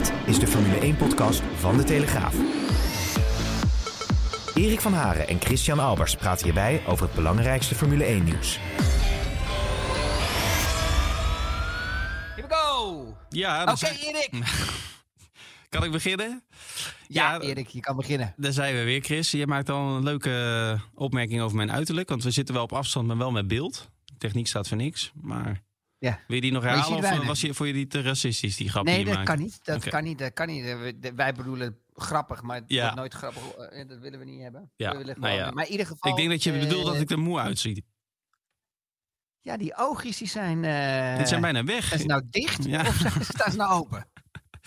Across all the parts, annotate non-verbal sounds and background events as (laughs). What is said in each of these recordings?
Dit is de Formule 1-podcast van De Telegraaf. Erik van Haren en Christian Albers praten hierbij over het belangrijkste Formule 1-nieuws. Here we go! Ja, Oké, Erik. (laughs) kan ik beginnen? Ja, Ja, Erik, je kan beginnen. Daar zijn we weer, Chris. Je maakt al een leuke opmerking over mijn uiterlijk. Want we zitten wel op afstand, maar wel met beeld. Techniek staat voor niks. Maar Ja. wil je die nog herhalen? Of weinig. was je, vond je die te racistisch, die grap die Nee, je dat kan niet. Dat kan niet. Dat kan niet. Wij bedoelen grappig, maar het Ja. wordt nooit grappig. Eh, Dat willen we niet hebben. Ja, We willen nou ja. Maar in ieder geval. Ik denk dat je eh, bedoelt dat ik er moe uitzie. Ja, die oogjes die zijn. eh Dit zijn bijna weg. Ze nou dicht Ja. of staan ze nou open?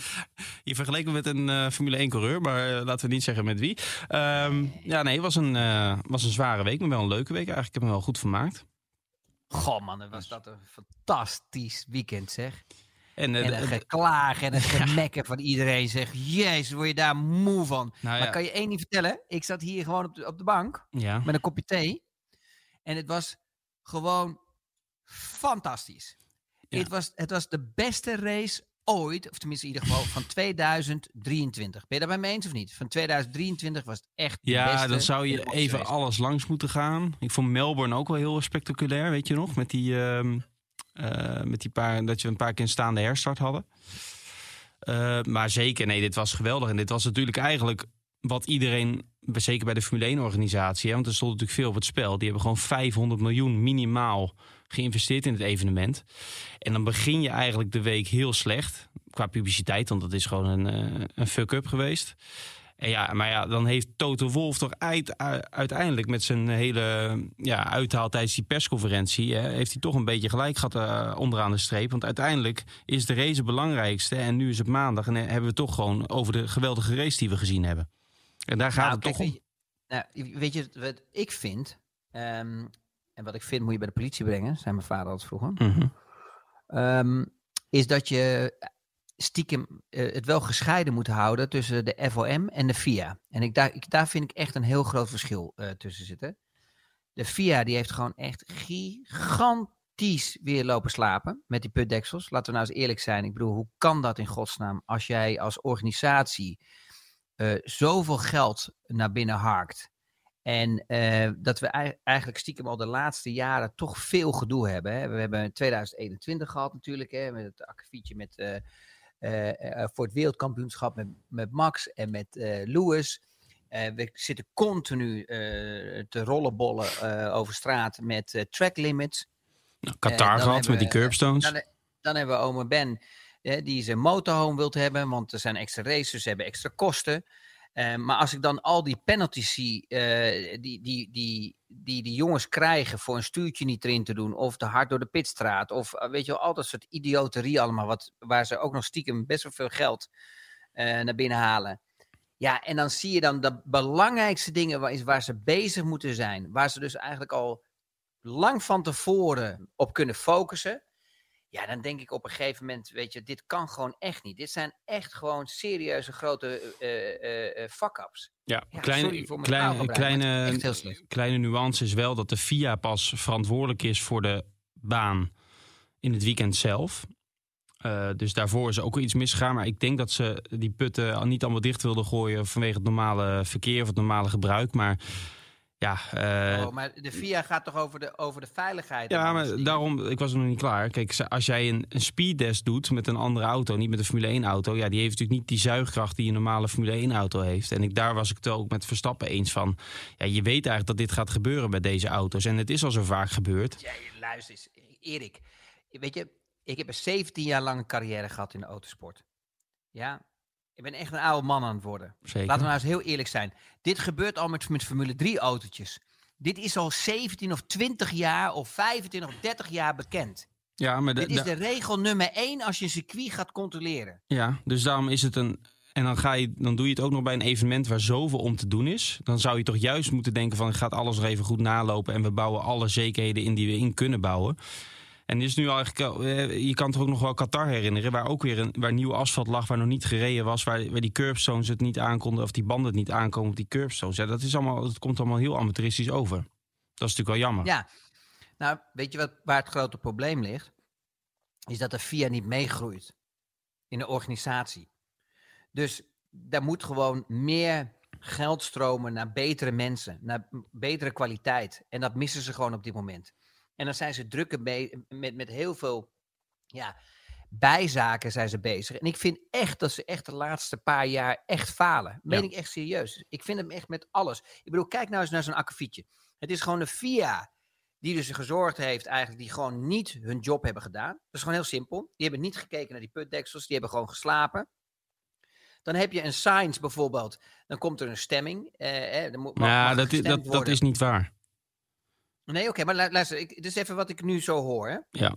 (laughs) Je vergeleek me met een eh, Formule 1 coureur, maar eh, laten we niet zeggen met wie. Ehm, ja, nee, het was een, eh, was een zware week, maar wel een leuke week eigenlijk. Ik heb me wel goed vermaakt. Goh, man, was dat een fantastisch weekend, zeg. En, eh, En de- geklaag en een (laughs) gemekken van iedereen. Zeg, jezus, word je daar moe van? nou Maar ja, kan je één niet vertellen? Ik zat hier gewoon op de, op de bank. ja. met een kopje thee. En het was gewoon fantastisch. Het, was, het was de beste race ooit, of tenminste in ieder geval van 2023. Ben je daar bij me eens of niet? Van 2023 was het echt de Ja, dan zou je even geweest. alles langs moeten gaan. Ik vond Melbourne ook wel heel spectaculair, weet je nog? Met die, ehm, eh, met die paar, dat je een paar keer een staande herstart hadden. Eh, maar zeker, nee, dit was geweldig. En dit was natuurlijk eigenlijk wat iedereen, zeker bij de Formule 1-organisatie, hè, want er stond natuurlijk veel op het spel. Die hebben gewoon 500 miljoen minimaal geïnvesteerd in het evenement. En dan begin je eigenlijk de week heel slecht qua publiciteit, want dat is gewoon een, eh, een fuck-up geweest. En ja, maar ja, dan heeft Toto Wolf toch uit, uiteindelijk met zijn hele ja, uithaal tijdens die persconferentie, hè, heeft hij toch een beetje gelijk gehad eh, onderaan de streep. Want uiteindelijk is de race het belangrijkste. En nu is het maandag en eh, hebben we toch gewoon over de geweldige race die we gezien hebben. En daar gaat Nou, het kijk, toch om. weet je- nou, weet je wat ik vind? ehm, en wat ik vind moet je bij de politie brengen, zei mijn vader altijd vroeger. Mhm. ehm, is dat je stiekem eh, het wel gescheiden moet houden tussen de FOM en de FIA. En ik, daar, ik, daar vind ik echt een heel groot verschil eh, tussen zitten. De FIA die heeft gewoon echt gigantisch weer lopen slapen met die putdeksels. Laten we nou eens eerlijk zijn. Ik bedoel, hoe kan dat in godsnaam als jij als organisatie eh, zoveel geld naar binnen harkt en eh, dat we ei- eigenlijk stiekem al de laatste jaren toch veel gedoe hebben. Hè. We hebben 2021 gehad natuurlijk, hè, met het akkefietje met, eh, eh, voor het wereldkampioenschap met, met Max en met Lewis. We zitten continu te rollenbollen over straat met track limits. Nou, Qatar gehad met die curbstones. Dan, dan hebben we oma Ben, die zijn motorhome wilt hebben, want er zijn extra races, ze hebben extra kosten. Eh, maar als ik dan al die penalties zie, eh, die, die, die, die die jongens krijgen voor een stuurtje niet erin te doen, of te hard door de pitstraat, of eh, weet je wel, al dat soort idioterie allemaal, wat, waar ze ook nog stiekem best wel veel geld eh, naar binnen halen. Ja, en dan zie je dan de belangrijkste dingen waar, is waar ze bezig moeten zijn, waar ze dus eigenlijk al lang van tevoren op kunnen focussen. Ja, dan denk ik op een gegeven moment, weet je, dit kan gewoon echt niet. Dit zijn echt gewoon serieuze grote eh fuck-ups. Ja, Ja, kleine, voor kleine, nuance is wel dat de FIA pas verantwoordelijk is voor de baan in het weekend zelf. Dus daarvoor is ook iets misgegaan. Maar ik denk dat ze die putten niet allemaal dicht wilden gooien vanwege het normale verkeer of het normale gebruik. Maar ja, eh, oh, maar de VIA gaat toch over de, over de veiligheid? ja, maar daarom, ik was nog niet klaar. Kijk, als jij een, een speedtest doet met een andere auto, niet met een Formule 1 auto, ja, die heeft natuurlijk niet die zuigkracht die een normale Formule 1 auto heeft. En ik, daar was ik het ook met Verstappen eens van. Ja, je weet eigenlijk dat dit gaat gebeuren bij deze auto's. En het is al zo vaak gebeurd. Ja, luister eens, Erik. Weet je, ik heb een 17 jaar lange carrière gehad in de autosport. Ja, ik ben echt een oude man aan het worden. Zeker. Laten we nou eens heel eerlijk zijn. Dit gebeurt al met, met Formule 3 autootjes. Dit is al 17 of 20 jaar of 25 of 30 jaar bekend. Ja, maar de- Dit is de- de regel nummer 1 als je een circuit gaat controleren. ja, dus daarom is het een En dan, ga je, dan doe je het ook nog bij een evenement waar zoveel om te doen is. Dan zou je toch juist moeten denken van... ik ga alles nog even goed nalopen... en we bouwen alle zekerheden in die we in kunnen bouwen. En is nu eigenlijk, eh, je kan toch ook nog wel Qatar herinneren, waar ook weer een, waar nieuw asfalt lag, waar nog niet gereden was, waar, waar die curbstones het niet aankonden, of die banden het niet aankomen op die curbstones. Ja, dat, is allemaal, dat komt allemaal heel amateuristisch over. Dat is natuurlijk wel jammer. Ja, nou, weet je wat, waar het grote probleem ligt? Is dat de FIA niet meegroeit in de organisatie. Dus daar moet gewoon meer geld stromen naar betere mensen, naar betere kwaliteit. En dat missen ze gewoon op dit moment. En dan zijn ze druk mee, met, met heel veel ja, bijzaken zijn ze bezig. En ik vind echt dat ze echt de laatste paar jaar echt falen. Meen ik echt serieus. Ik vind hem echt met alles. Ik bedoel, kijk nou eens naar zo'n akkefietje. Het is gewoon de FIA die dus gezorgd heeft eigenlijk, die gewoon niet hun job hebben gedaan. Dat is gewoon heel simpel. Die hebben niet gekeken naar die putdeksels, die hebben gewoon geslapen. Dan heb je een science bijvoorbeeld, dan komt er een stemming. Eh, eh, moet, ja, dat, is, dat, dat is niet waar. Nee, oké, maar luister, ik, dit is even wat ik nu zo hoor. Hè? Ja.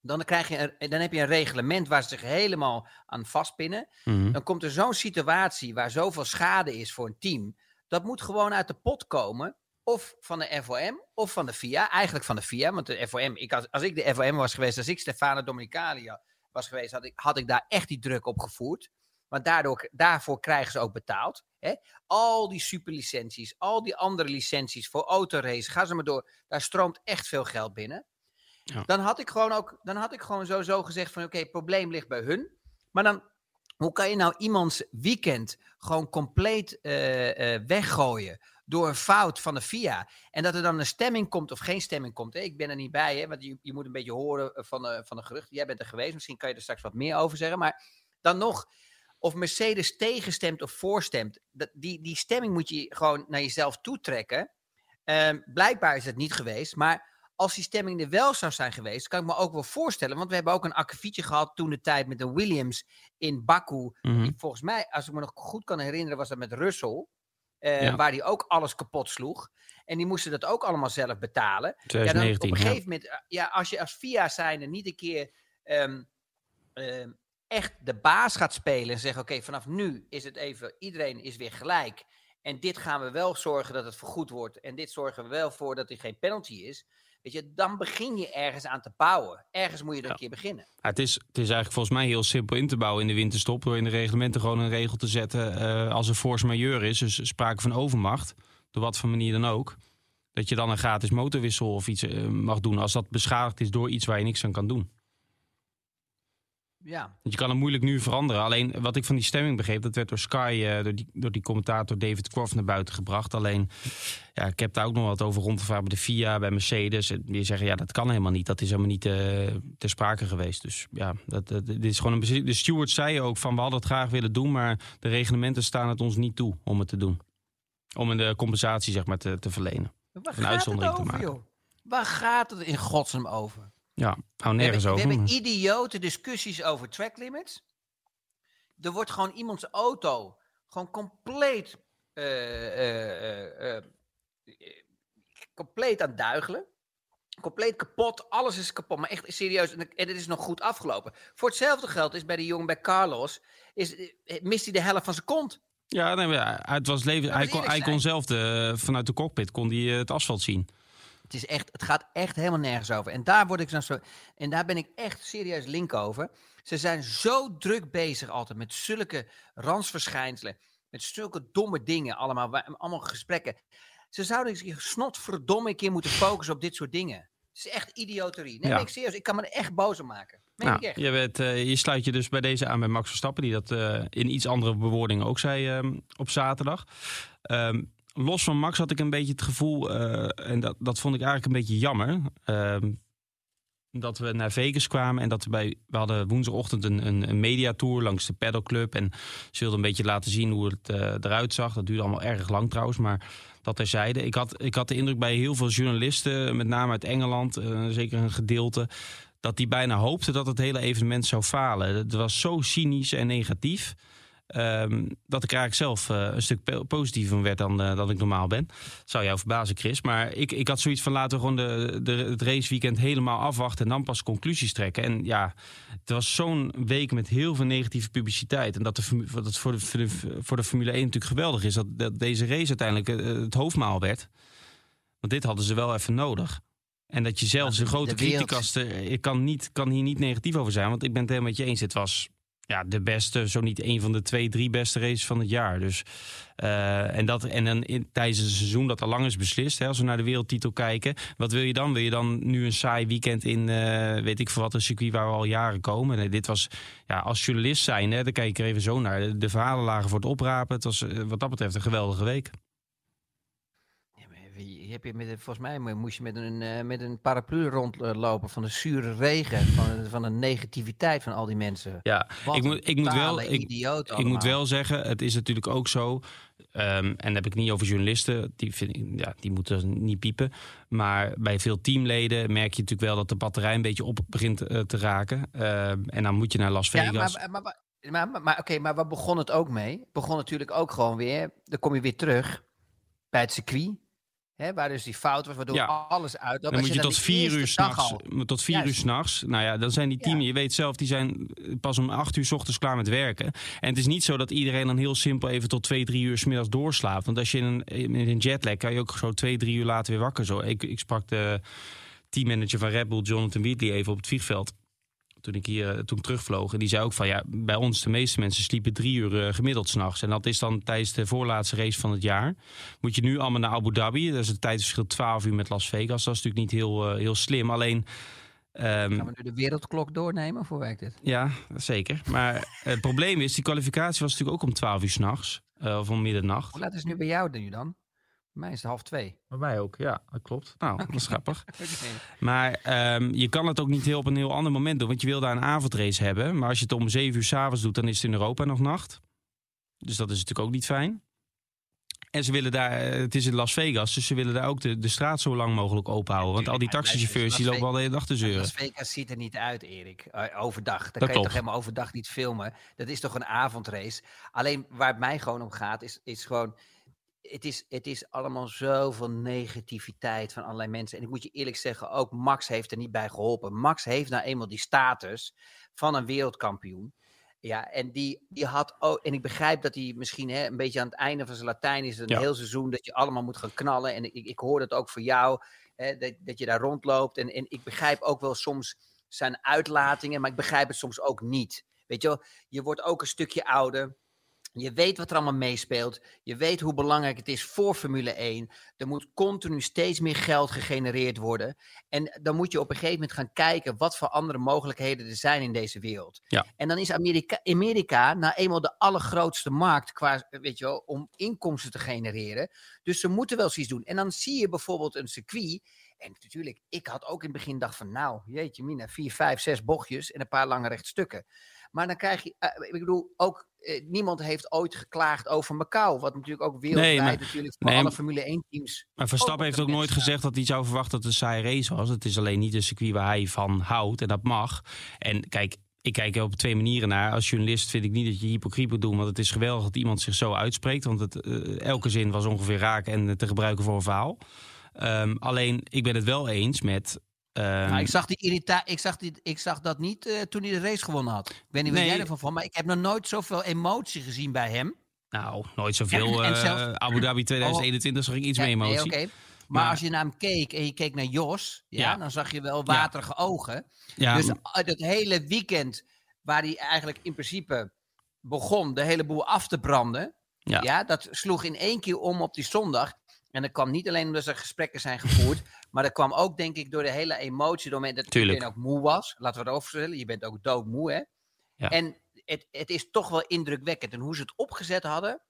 Dan, krijg je een, dan heb je een reglement waar ze zich helemaal aan vastpinnen. Mhm. Dan komt er zo'n situatie waar zoveel schade is voor een team. Dat moet gewoon uit de pot komen. Of van de FOM of van de FIA. Eigenlijk van de FIA, want de FOM, ik, als, als ik de FOM was geweest, als ik Stefano Domenicali was geweest, had ik, had ik daar echt die druk op gevoerd. Want daardoor, daarvoor krijgen ze ook betaald. Hè? Al die superlicenties, al die andere licenties voor autorace, ga ze maar door. Daar stroomt echt veel geld binnen. Ja. Dan had ik gewoon ook, dan had ik gewoon sowieso gezegd van oké, het probleem ligt bij hun. Maar dan, hoe kan je nou iemands weekend gewoon compleet uh, uh, weggooien door een fout van de FIA? En dat er dan een stemming komt of geen stemming komt. Hè? Ik ben er niet bij, hè? want je, je moet een beetje horen van de, van de geruchten. Jij bent er geweest, misschien kan je er straks wat meer over zeggen. Maar dan nog, of Mercedes tegenstemt of voorstemt, dat, die, die stemming moet je gewoon naar jezelf toetrekken. Um, blijkbaar is het niet geweest, maar als die stemming er wel zou zijn geweest, kan ik me ook wel voorstellen. Want we hebben ook een akkefietje gehad toen de tijd met de Williams in Baku. Mm -hmm. Volgens mij, als ik me nog goed kan herinneren, was dat met Russell. Uh, Ja. Waar die ook alles kapot sloeg. En die moesten dat ook allemaal zelf betalen. Ja, 2019, dan op een ja. gegeven moment, uh, ja, als je als FIA zijnde niet een keer ehm, ehm, echt de baas gaat spelen en zeggen: Oké, vanaf nu is het even, iedereen is weer gelijk. En dit gaan we wel zorgen dat het vergoed wordt. En dit zorgen we wel voor dat er geen penalty is. Weet je, dan begin je ergens aan te bouwen. Ergens moet je er een keer beginnen. Ja, het, is, het is eigenlijk volgens mij heel simpel in te bouwen in de winterstop. Door in de reglementen gewoon een regel te zetten. eh, als er force majeure is, dus sprake van overmacht. Door wat voor manier dan ook. Dat je dan een gratis motorwissel of iets eh, mag doen. Als dat beschadigd is door iets waar je niks aan kan doen. Ja, Want je kan het moeilijk nu veranderen. Alleen wat ik van die stemming begreep, dat werd door Sky, eh, door, die, door die commentator David Croft naar buiten gebracht. Alleen, ja, ik heb daar ook nog wat over rondgevraagd bij de FIA, bij Mercedes. En die zeggen, ja, dat kan helemaal niet. Dat is helemaal niet eh, ter sprake geweest. Dus ja, dat, dat, dit is gewoon een. De steward zei ook van, we hadden het graag willen doen, maar de reglementen staan het ons niet toe om het te doen. Om een compensatie, zeg maar, te, te verlenen. waar Een gaat het uitzondering te over, maken. joh? Waar gaat het in godsnaam over? Ja, hou We nergens hebben, we over. hebben idiote discussies over track limits. Er wordt gewoon iemands auto gewoon compleet, eh, eh, compleet aan duigelen. Compleet kapot, alles is kapot. Maar echt serieus, en het is nog goed afgelopen. Voor hetzelfde geld is bij de jongen bij Carlos, is, mist hij de helft van zijn kont. Ja, nee, het was leven. We Hij kon, hij kon zelf de, vanuit de cockpit kon hij, het asfalt zien. Het, is echt, het gaat echt helemaal nergens over. En daar, word ik dan zo, en daar ben ik echt serieus link over. Ze zijn zo druk bezig altijd met zulke ransverschijnselen. Met zulke domme dingen allemaal. Allemaal gesprekken. Ze zouden zich snotverdomme een keer moeten focussen op dit soort dingen. Het is echt idioterie. Nee, Ja. nee, ik serieus. Ik kan me er echt boos om maken. Nou, ik echt. je, eh, je sluit je dus bij deze aan bij Max Verstappen, die dat eh, in iets andere bewoording ook zei ehm, op zaterdag. Ehm, los van Max had ik een beetje het gevoel, eh, en dat, dat vond ik eigenlijk een beetje jammer, ehm, dat we naar Vegas kwamen en dat we bij, we hadden woensdagochtend een, een, een mediatour langs de pedalclub en ze wilden een beetje laten zien hoe het eh, eruit zag. Dat duurde allemaal erg lang trouwens, maar dat terzijde. Ik had, ik had de indruk bij heel veel journalisten, met name uit Engeland, eh, zeker een gedeelte, dat die bijna hoopten dat het hele evenement zou falen. Het was zo cynisch en negatief. Ehm, dat ik er eigenlijk zelf eh, een stuk po- positiever werd dan, eh, dan ik normaal ben. Zou jou verbazen, Chris. Maar ik, ik had zoiets van laten we gewoon de, de, het raceweekend helemaal afwachten en dan pas conclusies trekken. En ja, het was zo'n week met heel veel negatieve publiciteit. En dat, de, dat het voor de, voor, de, voor de Formule 1 natuurlijk geweldig is dat, dat deze race uiteindelijk eh, het hoofdmaal werd. Want dit hadden ze wel even nodig. En dat je zelfs een de- grote de wereld- Ik kan, niet, kan hier niet negatief over zijn. Want ik ben het helemaal met je eens. Het was ja, de beste, zo niet een van de twee, drie beste races van het jaar. Dus, eh, en, dat, en dan tijdens een seizoen dat al lang is beslist. Hè, als we naar de wereldtitel kijken. Wat wil je dan? Wil je dan nu een saai weekend in, eh, weet ik veel wat, een circuit waar we al jaren komen? Dit was, ja, als journalist zijn, hè, dan kijk ik er even zo naar. De, de verhalen lagen voor het oprapen. Het was eh, wat dat betreft een geweldige week. Ja, maar je- met, volgens mij mo- moest je met een, eh, met een paraplu rondlopen van de zure regen, van, van de negativiteit van al die mensen. Ja, Wat ik moet, ik moet wel, ik, ik moet wel zeggen, het is natuurlijk ook zo. ehm, en dan heb ik niet over journalisten, die, vind ik, ja, die moeten niet piepen. Maar bij veel teamleden merk je natuurlijk wel dat de batterij een beetje op begint eh, te raken. Ehm, en dan moet je naar Las Ja, Vegas. maar, maar, maar, maar, maar, maar oké, maar waar begon het ook mee? Begon natuurlijk ook gewoon weer, dan kom je weer terug bij het circuit. Hè, waar dus die fout was, waardoor Ja. alles uit. dan moet je tot vier uur s'nachts. Tot vier uur Juist. s'nachts. Nou ja, dan zijn die Ja. teams, je weet zelf, die zijn pas om acht uur s ochtends klaar met werken. En het is niet zo dat iedereen dan heel simpel even tot twee, drie uur s middags doorslaapt. Want als je in een, in een jetlag kan je ook zo twee, drie uur later weer wakker. Zo. Ik, ik sprak de teammanager van Red Bull, Jonathan Wheatley, even op het vliegveld. Toen ik hier eh, toen ik terugvloog. En die zei ook van ja, bij ons, de meeste mensen sliepen drie uur eh, gemiddeld s'nachts. En dat is dan tijdens de voorlaatste race van het jaar. Moet je nu allemaal naar Abu Dhabi. Dat is een tijdverschil 12 uur met Las Vegas. Dat is natuurlijk niet heel, eh, heel slim. Alleen. ehm, Gaan we nu de wereldklok doornemen? Of hoe werkt dit? ja, zeker. Maar het probleem is, die kwalificatie was natuurlijk ook om 12 uur s'nachts. Uh, of om middernacht. Hoe laat is het nu bij jou nu dan? Mij is het half twee. Bij mij ook, ja, dat klopt. Nou, (laughs) dat is grappig. (laughs) Maar ehm, je kan het ook niet heel op een heel ander moment doen. Want je wil daar een avondrace hebben. Maar als je het om 7 uur s'avonds doet, dan is het in Europa nog nacht. Dus dat is natuurlijk ook niet fijn. En ze willen daar, eh, het is in Las Vegas, dus ze willen daar ook de, de straat zo lang mogelijk open houden. Want al die maar taxichauffeurs die lopen al de hele dag te zeuren. Las Vegas ziet er niet uit, Erik. Eh, overdag. Dan kan je toch helemaal overdag niet filmen. Dat is toch een avondrace. Alleen waar het mij gewoon om gaat, is, is gewoon. Het is, het is allemaal zoveel negativiteit van allerlei mensen. En ik moet je eerlijk zeggen, ook Max heeft er niet bij geholpen. Max heeft nou eenmaal die status van een wereldkampioen. Ja, en die, die had ook. En ik begrijp dat hij misschien hè, een beetje aan het einde van zijn Latijn is. Een Ja. heel seizoen dat je allemaal moet gaan knallen. En ik, ik hoor dat ook voor jou. Hè, dat, dat je daar rondloopt. En, en ik begrijp ook wel soms zijn uitlatingen, maar ik begrijp het soms ook niet. Weet je wel, je wordt ook een stukje ouder. Je weet wat er allemaal meespeelt. Je weet hoe belangrijk het is voor Formule 1. Er moet continu steeds meer geld gegenereerd worden. En dan moet je op een gegeven moment gaan kijken wat voor andere mogelijkheden er zijn in deze wereld. Ja. En dan is Amerika, Amerika nou eenmaal de allergrootste markt qua, weet je wel, om inkomsten te genereren. Dus ze moeten wel zoiets doen. En dan zie je bijvoorbeeld een circuit. En natuurlijk, ik had ook in het begin dacht van, nou, jeetje mina, vier, vijf, zes bochtjes en een paar lange rechtstukken. Maar dan krijg je, eh, ik bedoel, ook eh, niemand heeft ooit geklaagd over Macau. Wat natuurlijk ook wereldwijd maar- natuurlijk voor nee, alle Formule 1 teams. Maar Verstappen heeft ook nooit gezegd dat hij zou verwachten dat het een saaie race was. Het is alleen niet een circuit waar hij van houdt en dat mag. En kijk, ik kijk er op twee manieren naar. Als journalist vind ik niet dat je hypocriet moet doen, want het is geweldig dat iemand zich zo uitspreekt. Want het, eh, elke zin was ongeveer raak en te gebruiken voor een verhaal. Ehm, alleen, ik ben het wel eens met... ehm, ik, zag die irrita ik, zag die, ik zag dat niet eh, toen hij de race gewonnen had. Ik weet niet wat Nee. jij ervan vond, maar ik heb nog nooit zoveel emotie gezien bij hem. nou, nooit zoveel. En eh, zelfs- Abu Dhabi 2021 zag ik iets Ja, meer nee, emotie. Maar, Maar- als je naar hem keek en je keek naar Jos, ja, Ja. dan zag je wel waterige ogen. Ja, dus uh, dat hele weekend waar hij eigenlijk in principe begon de hele boel af te branden. Ja. dat sloeg in één keer om op die zondag. En dat kwam niet alleen omdat er gesprekken zijn gevoerd. (laughs) maar dat kwam ook denk ik door de hele emotie. Door dat Tuurlijk. iedereen ook moe was. Laten we het overstellen. Je bent ook doodmoe hè. Ja. En het, het is toch wel indrukwekkend. En hoe ze het opgezet hadden.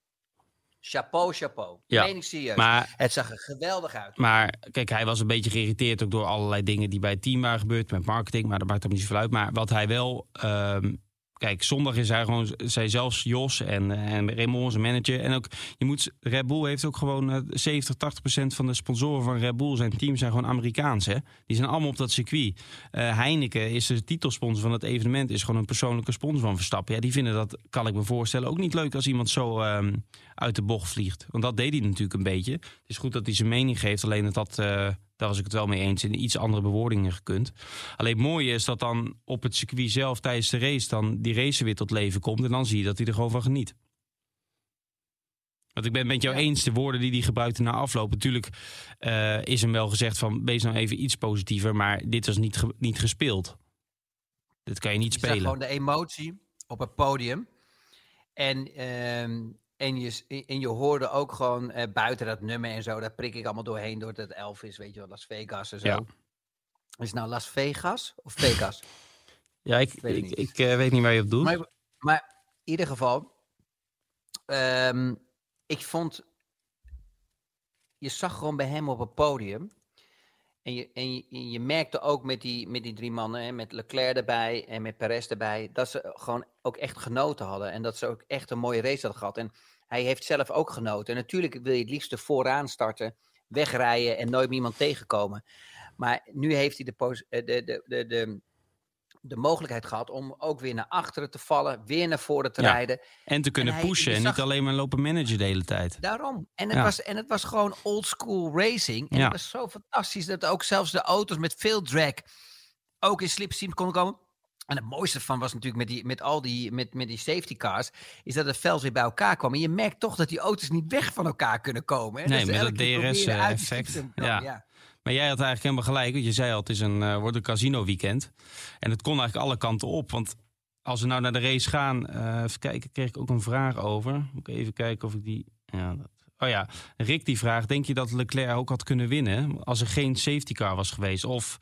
Chapeau, chapeau. Ja, Meen ik serieus. maar Het zag er geweldig uit. Maar kijk, hij was een beetje geïrriteerd ook door allerlei dingen die bij het team waren gebeurd met marketing. Maar dat maakt hem niet zoveel uit. Maar wat hij wel ehm, kijk, zondag is hij gewoon, zij zelfs Jos en, en Raymond, zijn manager. En ook, je moet, Red Bull heeft ook gewoon uh, 70, 80 procent van de sponsoren van Red Bull, zijn team zijn gewoon Amerikaans. Hè? Die zijn allemaal op dat circuit. Uh, Heineken is de titelsponsor van het evenement, is gewoon een persoonlijke sponsor van Verstappen. Ja, die vinden dat, kan ik me voorstellen, ook niet leuk als iemand zo um, uit de bocht vliegt. Want dat deed hij natuurlijk een beetje. Het is goed dat hij zijn mening geeft, alleen dat dat... daar was ik het wel mee eens. In iets andere bewoordingen gekund. Alleen het mooie is dat dan op het circuit zelf tijdens de race... dan die race weer tot leven komt. En dan zie je dat hij er gewoon van geniet. Want ik ben het met jou eens, de woorden die hij gebruikte na afloop. Natuurlijk uh, is hem wel gezegd van, wees nou even iets positiever. Maar dit was niet, ge niet gespeeld. Dit kan je niet je spelen. gewoon de emotie op het podium. En uh, en je, en je hoorde ook gewoon uh, buiten dat nummer en zo, daar prik ik allemaal doorheen door dat Elvis, weet je wel, Las Vegas en zo. Ja. Is het nou Las Vegas of Vegas? (laughs) ja, ik, Weet ik, ik ik, niet. eh, weet niet waar je op doet. maar, maar in ieder geval, ehm, ik vond, je zag gewoon bij hem op het podium. En je, en je, je merkte ook met die, met die drie mannen, hè, met Leclerc erbij en met Perez erbij, dat ze gewoon ook echt genoten hadden. En dat ze ook echt een mooie race hadden gehad. En hij heeft zelf ook genoten. En natuurlijk wil je het liefst vooraan starten, wegrijden en nooit iemand tegenkomen. Maar nu heeft hij de, eh, de, de, de, de, de mogelijkheid gehad om ook weer naar achteren te vallen, weer naar voren te Ja. rijden. En te kunnen En hij- pushen en zag- niet alleen maar lopen managen de hele tijd. Daarom. En het, Ja. was, en het was gewoon old school racing. En Ja. het was zo fantastisch dat ook zelfs de auto's met veel drag ook in slipstream konden komen. En het mooiste van was natuurlijk met, die, met al die, met, met die safety cars, is dat het veld weer bij elkaar kwam. En je merkt toch dat die auto's niet weg van elkaar kunnen komen. Hè? Nee, ze met dat DRS-effect. te komen, Ja. Maar jij had eigenlijk helemaal gelijk. Want je zei al, het is een, eh, wordt een casino weekend. En het kon eigenlijk alle kanten op. Want als we nou naar de race gaan... eh, even kijken, kreeg ik ook een vraag over. Moet ik even kijken of ik die... Ja, dat, oh ja, Rick die vraagt... Denk je dat Leclerc ook had kunnen winnen... als er geen safety car was geweest? Of,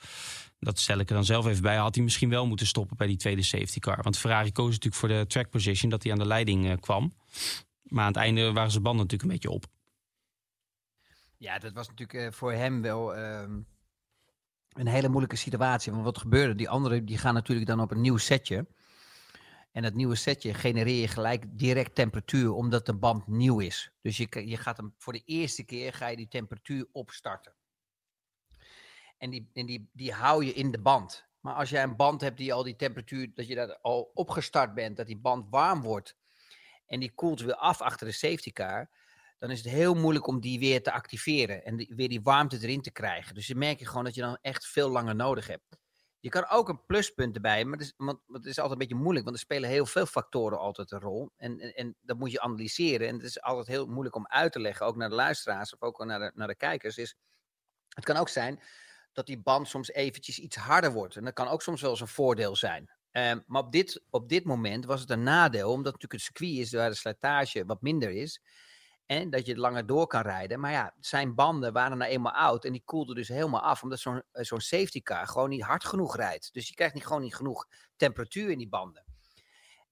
dat stel ik er dan zelf even bij... had hij misschien wel moeten stoppen bij die tweede safety car? Want Ferrari koos natuurlijk voor de track position... dat hij aan de leiding eh, kwam. Maar aan het einde waren zijn banden natuurlijk een beetje op. Ja, dat was natuurlijk eh, voor hem wel ehm, een hele moeilijke situatie. Want wat gebeurde? Die anderen die gaan natuurlijk dan op een nieuw setje. En dat nieuwe setje genereer je gelijk direct temperatuur, omdat de band nieuw is. Dus je, je gaat hem voor de eerste keer ga je die temperatuur opstarten. En die, en die, die hou je in de band. Maar als jij een band hebt die al die temperatuur, dat je daar al opgestart bent, dat die band warm wordt. En die koelt weer af achter de safety car dan is het heel moeilijk om die weer te activeren en weer die warmte erin te krijgen. Dus je merk je gewoon dat je dan echt veel langer nodig hebt. Je kan ook een pluspunt erbij, maar het is, want, het is altijd een beetje moeilijk, want er spelen heel veel factoren altijd een rol. En, en, dat moet je analyseren. En het is altijd heel moeilijk om uit te leggen, ook naar de luisteraars of ook naar de, naar de kijkers. Is, het kan ook zijn dat die band soms eventjes iets harder wordt. En dat kan ook soms wel eens een voordeel zijn. Ehm, maar op dit, op dit moment was het een nadeel, omdat natuurlijk het circuit is waar de slijtage wat minder is. En dat je het langer door kan rijden. Maar ja, zijn banden waren nou eenmaal oud. En die koelden dus helemaal af. Omdat zo'n eh, zo'n safety car gewoon niet hard genoeg rijdt. Dus je krijgt niet, gewoon niet genoeg temperatuur in die banden.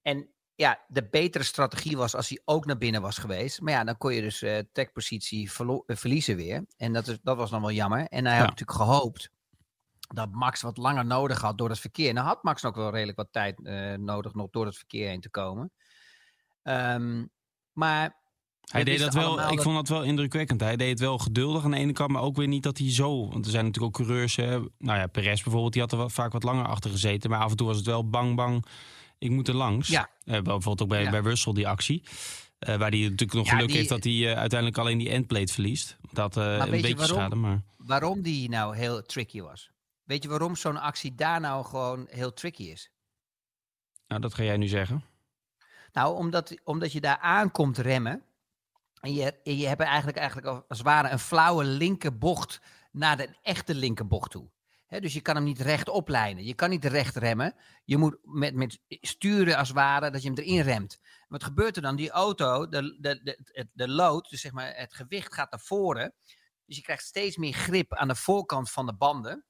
En ja, de betere strategie was als hij ook naar binnen was geweest. Maar ja, dan kon je dus trekpositie verlo- eh, verliezen weer. En dat, is, dat was dan wel jammer. En hij had natuurlijk gehoopt dat Max wat langer nodig had door het verkeer. Nou had Max ook wel redelijk wat tijd nodig nog door het verkeer heen te komen. Ehm, maar Hij deed dat wel, ik dat- vond dat wel indrukwekkend. Hij deed het wel geduldig aan de ene kant, maar ook weer niet dat hij zo. Want er zijn natuurlijk ook coureurs. Hè, nou ja, Perez bijvoorbeeld, die had er wel vaak wat langer achter gezeten. Maar af en toe was het wel bang, bang. Ik moet er langs. Ja. Eh, bijvoorbeeld ook bij, Ja. bij Russell die actie. Eh, waar hij natuurlijk nog Ja, geluk die- heeft dat hij eh, uiteindelijk alleen die endplate verliest. Dat een beetje waarom? schade, maar waarom die nou heel tricky was? Weet je waarom zo'n actie daar nou gewoon heel tricky is? nou, dat ga jij nu zeggen. Nou, omdat, omdat je daar aankomt remmen. En je, je hebt eigenlijk, eigenlijk als het ware een flauwe linkerbocht naar de echte linkerbocht toe. Dus je kan hem niet recht oplijnen. Je kan niet recht remmen. Je moet met, met sturen als het ware dat je hem erin remt. Wat gebeurt er dan? Die auto, de, de, de, de lood, dus zeg maar het gewicht gaat naar voren. Dus je krijgt steeds meer grip aan de voorkant van de banden.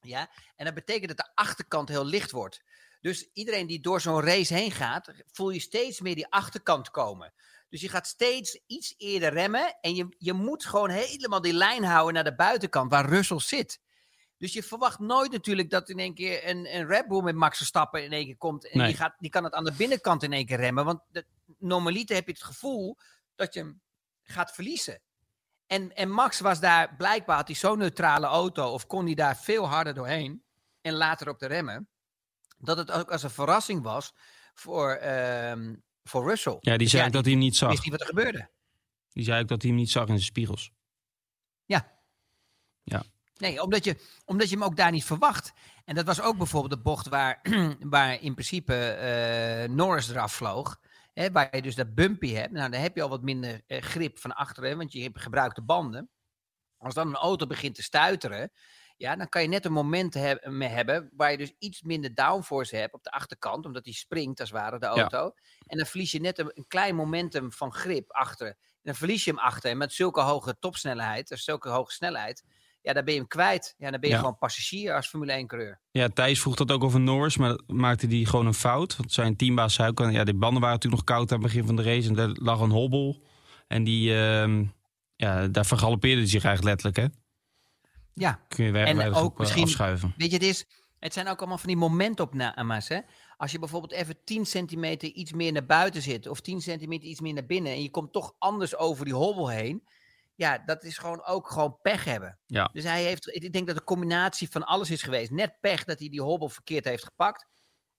Ja, en dat betekent dat de achterkant heel licht wordt. Dus iedereen die door zo'n race heen gaat, voel je steeds meer die achterkant komen. Dus je gaat steeds iets eerder remmen en je, je moet gewoon helemaal die lijn houden naar de buitenkant waar Russell zit. Dus je verwacht nooit natuurlijk dat in één keer een, een Red Bull met Max Verstappen in één keer komt. En Nee. die, gaat, die kan het aan de binnenkant in één keer remmen. Want de, normaliter heb je het gevoel dat je hem gaat verliezen. En, en Max was daar, blijkbaar had hij zo'n neutrale auto. Of kon hij daar veel harder doorheen. En later op de remmen. Dat het ook als een verrassing was voor, ehm, voor Russell. Ja, die Dus zei ook dat hij hem niet zag. wist niet wat er gebeurde. Die zei ook dat hij hem niet zag in zijn spiegels. Nee, omdat je, omdat je hem ook daar niet verwacht. En dat was ook bijvoorbeeld de bocht waar, (clears throat) waar in principe eh, Norris eraf vloog. Hè, waar je dus dat bumpy hebt. Nou, dan heb je al wat minder eh, grip van achteren, want je hebt gebruikte banden. Als dan een auto begint te stuiteren, ja, dan kan je net een moment mee hebben waar je dus iets minder downforce hebt op de achterkant, omdat die springt als het ware, de auto. En dan verlies je net een, een klein momentum van grip achter. Dan verlies je hem achter. En met zulke hoge topsnelheid, dus zulke hoge snelheid, ja, dan ben je hem kwijt. Ja, dan ben je Ja. gewoon passagier als Formule 1-coureur. Ja, Thijs vroeg dat ook over Norris, maar maakte hij gewoon een fout. Want zijn teambaas zei ook, ja, de banden waren natuurlijk nog koud aan het begin van de race. En er lag een hobbel. En die, ehm, ja, daar vergalopeerde hij zich eigenlijk letterlijk, hè? Ja, Kun je En ook op eh, misschien- afschuiven. weet je, het, is, het zijn ook allemaal van die momentopnames. Hè? Als je bijvoorbeeld even 10 centimeter iets meer naar buiten zit, of 10 centimeter iets meer naar binnen, en je komt toch anders over die hobbel heen. Ja, dat is gewoon ook gewoon pech hebben. Ja. Dus hij heeft, ik denk dat de combinatie van alles is geweest. Net pech dat hij die hobbel verkeerd heeft gepakt.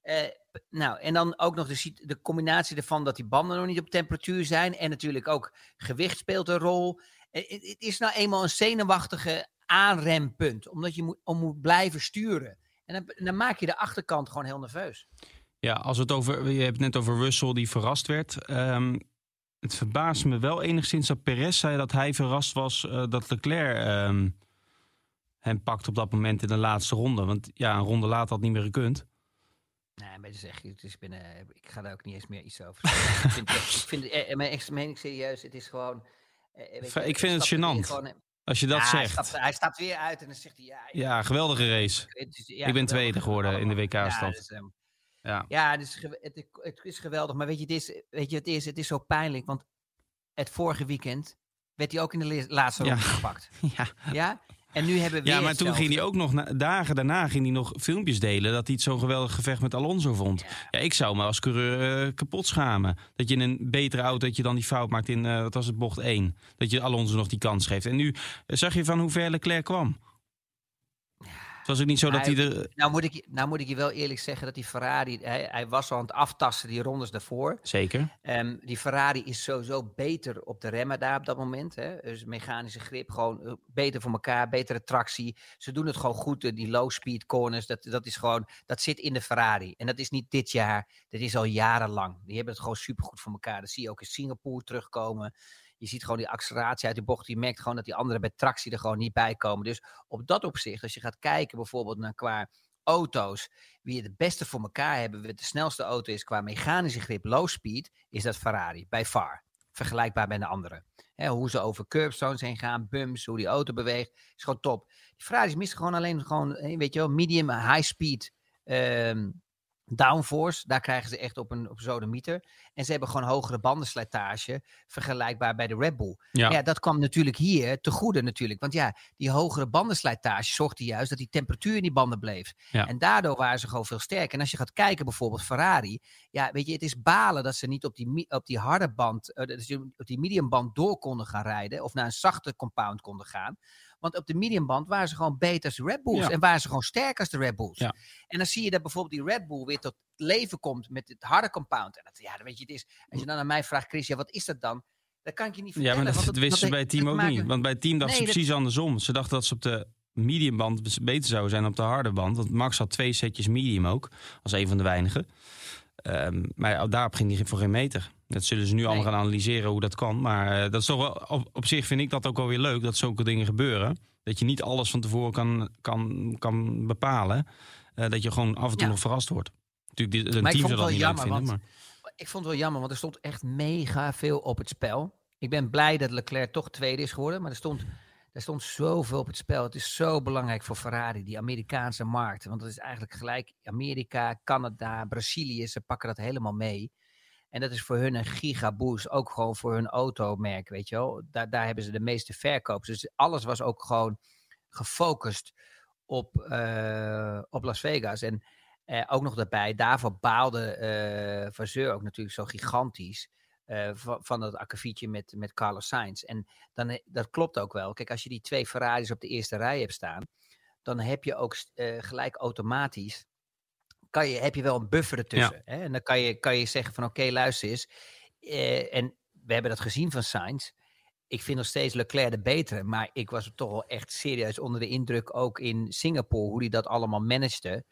Eh, nou, en dan ook nog de, de combinatie ervan dat die banden nog niet op temperatuur zijn. En natuurlijk ook gewicht speelt een rol. Eh, het is nou eenmaal een zenuwachtige aanrempunt. Omdat je moet, om moet blijven sturen. En dan, dan maak je de achterkant gewoon heel nerveus. Ja, als het over, je hebt het net over Russell die verrast werd. Ehm, het verbaast me wel enigszins dat Perez zei dat hij verrast was eh, dat Leclerc ehm, hem pakt op dat moment in de laatste ronde. Want ja, een ronde later had niet meer gekund. Nee, maar is echt, het is binnen, ik ga daar ook niet eens meer iets over zeggen. ik vind, het- ik vind, eh, mijn echt meen ik serieus, het is gewoon... eh, weet je, Ik vind het gênant. gewoon, eh, Als je dat ja, Hij zegt. stapt, hij stapt weer uit en dan zegt hij, ja... Ja, geweldige race. het is- ja, Ik ben tweede geworden in de. WK-stand. Ja, dus, ehm, Ja. Ja, het is, gew- het, is- het is geweldig. Maar weet je, het is, weet je, het is, het is zo pijnlijk. Want het vorige weekend werd hij ook in de laatste ronde gepakt. (laughs) Ja. Ja? En nu hebben we ja, maar toen ging hij ook nog, na- dagen daarna ging hij nog filmpjes delen dat hij het zo'n geweldig gevecht met Alonso vond. Ja, ik zou me als coureur eh, kapot schamen. Dat je in een betere auto, dat je dan die fout maakt in, eh, wat was het, bocht 1. Dat je Alonso nog die kans geeft. En nu eh, zag je van hoe ver Leclerc kwam. Het was ook niet zo dat hij Hij- er... Nou moet, ik, je- nou moet ik je wel eerlijk zeggen dat die Ferrari... Hij, hij was al aan het aftasten die rondes daarvoor. Zeker. Ehm, die Ferrari is sowieso beter op de remmen daar op dat moment. Hè? Dus mechanische grip, gewoon eh, beter voor elkaar, betere tractie. Ze doen het gewoon goed, eh, die low speed corners. Dat, dat is gewoon, dat zit in de Ferrari. En dat is niet dit jaar, dat is al jarenlang. Die hebben het gewoon supergoed voor elkaar. Dat zie je ook in Singapore terugkomen. Je ziet gewoon die acceleratie uit de bocht. Je merkt gewoon dat die anderen bij tractie er gewoon niet bij komen. Dus op dat opzicht, als je gaat kijken bijvoorbeeld naar qua auto's, wie het beste voor elkaar hebben, wie de snelste auto is qua mechanische grip, low speed, is dat Ferrari, by far. Vergelijkbaar met de anderen. Hè, hoe ze over curbstones heen gaan, bumps, hoe die auto beweegt, is gewoon top. Die Ferraris missen gewoon alleen gewoon, eh, weet je wel, medium, high speed ehm, downforce. Daar krijgen ze echt op een op zo'n meter. En ze hebben gewoon hogere bandenslijtage, vergelijkbaar bij de Red Bull. Ja. Ja. dat kwam natuurlijk hier te goede natuurlijk. Want ja, die hogere bandenslijtage zorgde juist dat die temperatuur in die banden bleef. Ja. En daardoor waren ze gewoon veel sterker. En als je gaat kijken bijvoorbeeld Ferrari. Ja, weet je, het is balen dat ze niet op die, op die harde band, eh, dat ze op die medium band door konden gaan rijden. Of naar een zachte compound konden gaan. Want op de medium band waren ze gewoon beter als de Red Bulls. Ja. En waren ze gewoon sterker als de Red Bulls. Ja. En dan zie je dat bijvoorbeeld die Red Bull weer tot leven komt met het harde compound. En dat, ja, dan weet je, het is, als je dan aan mij vraagt, Chris, ja, wat is dat dan? Dat kan ik je niet Ja, vertellen. maar dat, wisten ze bij het team ook maken- niet. Want bij het team dachten Nee, ze dat- precies andersom. Ze dachten dat ze op de mediumband beter zouden zijn dan op de harde band. Want Max had twee setjes medium ook, als een van de weinigen. Ehm, maar daarop ging hij voor geen meter. Dat zullen ze nu allemaal gaan analyseren hoe dat kan. Maar eh, dat is toch wel, op, op zich vind ik dat ook wel weer leuk dat zulke dingen gebeuren. Dat je niet alles van tevoren kan, kan, kan bepalen. Eh, dat je gewoon af en toe Ja. nog verrast wordt. Natuurlijk, die- een team zou dat wel niet jammer, vinden. want- Maar Ik vond het wel jammer, want er stond echt mega veel op het spel. Ik ben blij dat Leclerc toch tweede is geworden, maar er stond, er stond zoveel op het spel. Het is zo belangrijk voor Ferrari, die Amerikaanse markt. Want dat is eigenlijk gelijk Amerika, Canada, Brazilië, ze pakken dat helemaal mee. En dat is voor hun een gigaboost, ook gewoon voor hun automerk, weet je wel. Daar, daar hebben ze de meeste verkopers. Dus alles was ook gewoon gefocust op, uh, op Las Vegas. En uh, ook nog daarbij, daarvoor baalde uh, ook natuurlijk zo gigantisch. van, van dat akkefietje met, met Carlos Sainz. En dan, dat klopt ook wel. Kijk, als je die twee Ferraris op de eerste rij hebt staan, dan heb je ook gelijk automatisch. Kan je, heb je wel een buffer ertussen. Ja. Hè? En dan kan je, kan je zeggen van oké, luister eens. en we hebben dat gezien van Sainz ik vind nog steeds Leclerc de betere. Maar ik was toch wel echt serieus onder de indruk ook in Singapore. Hoe hij dat allemaal managede.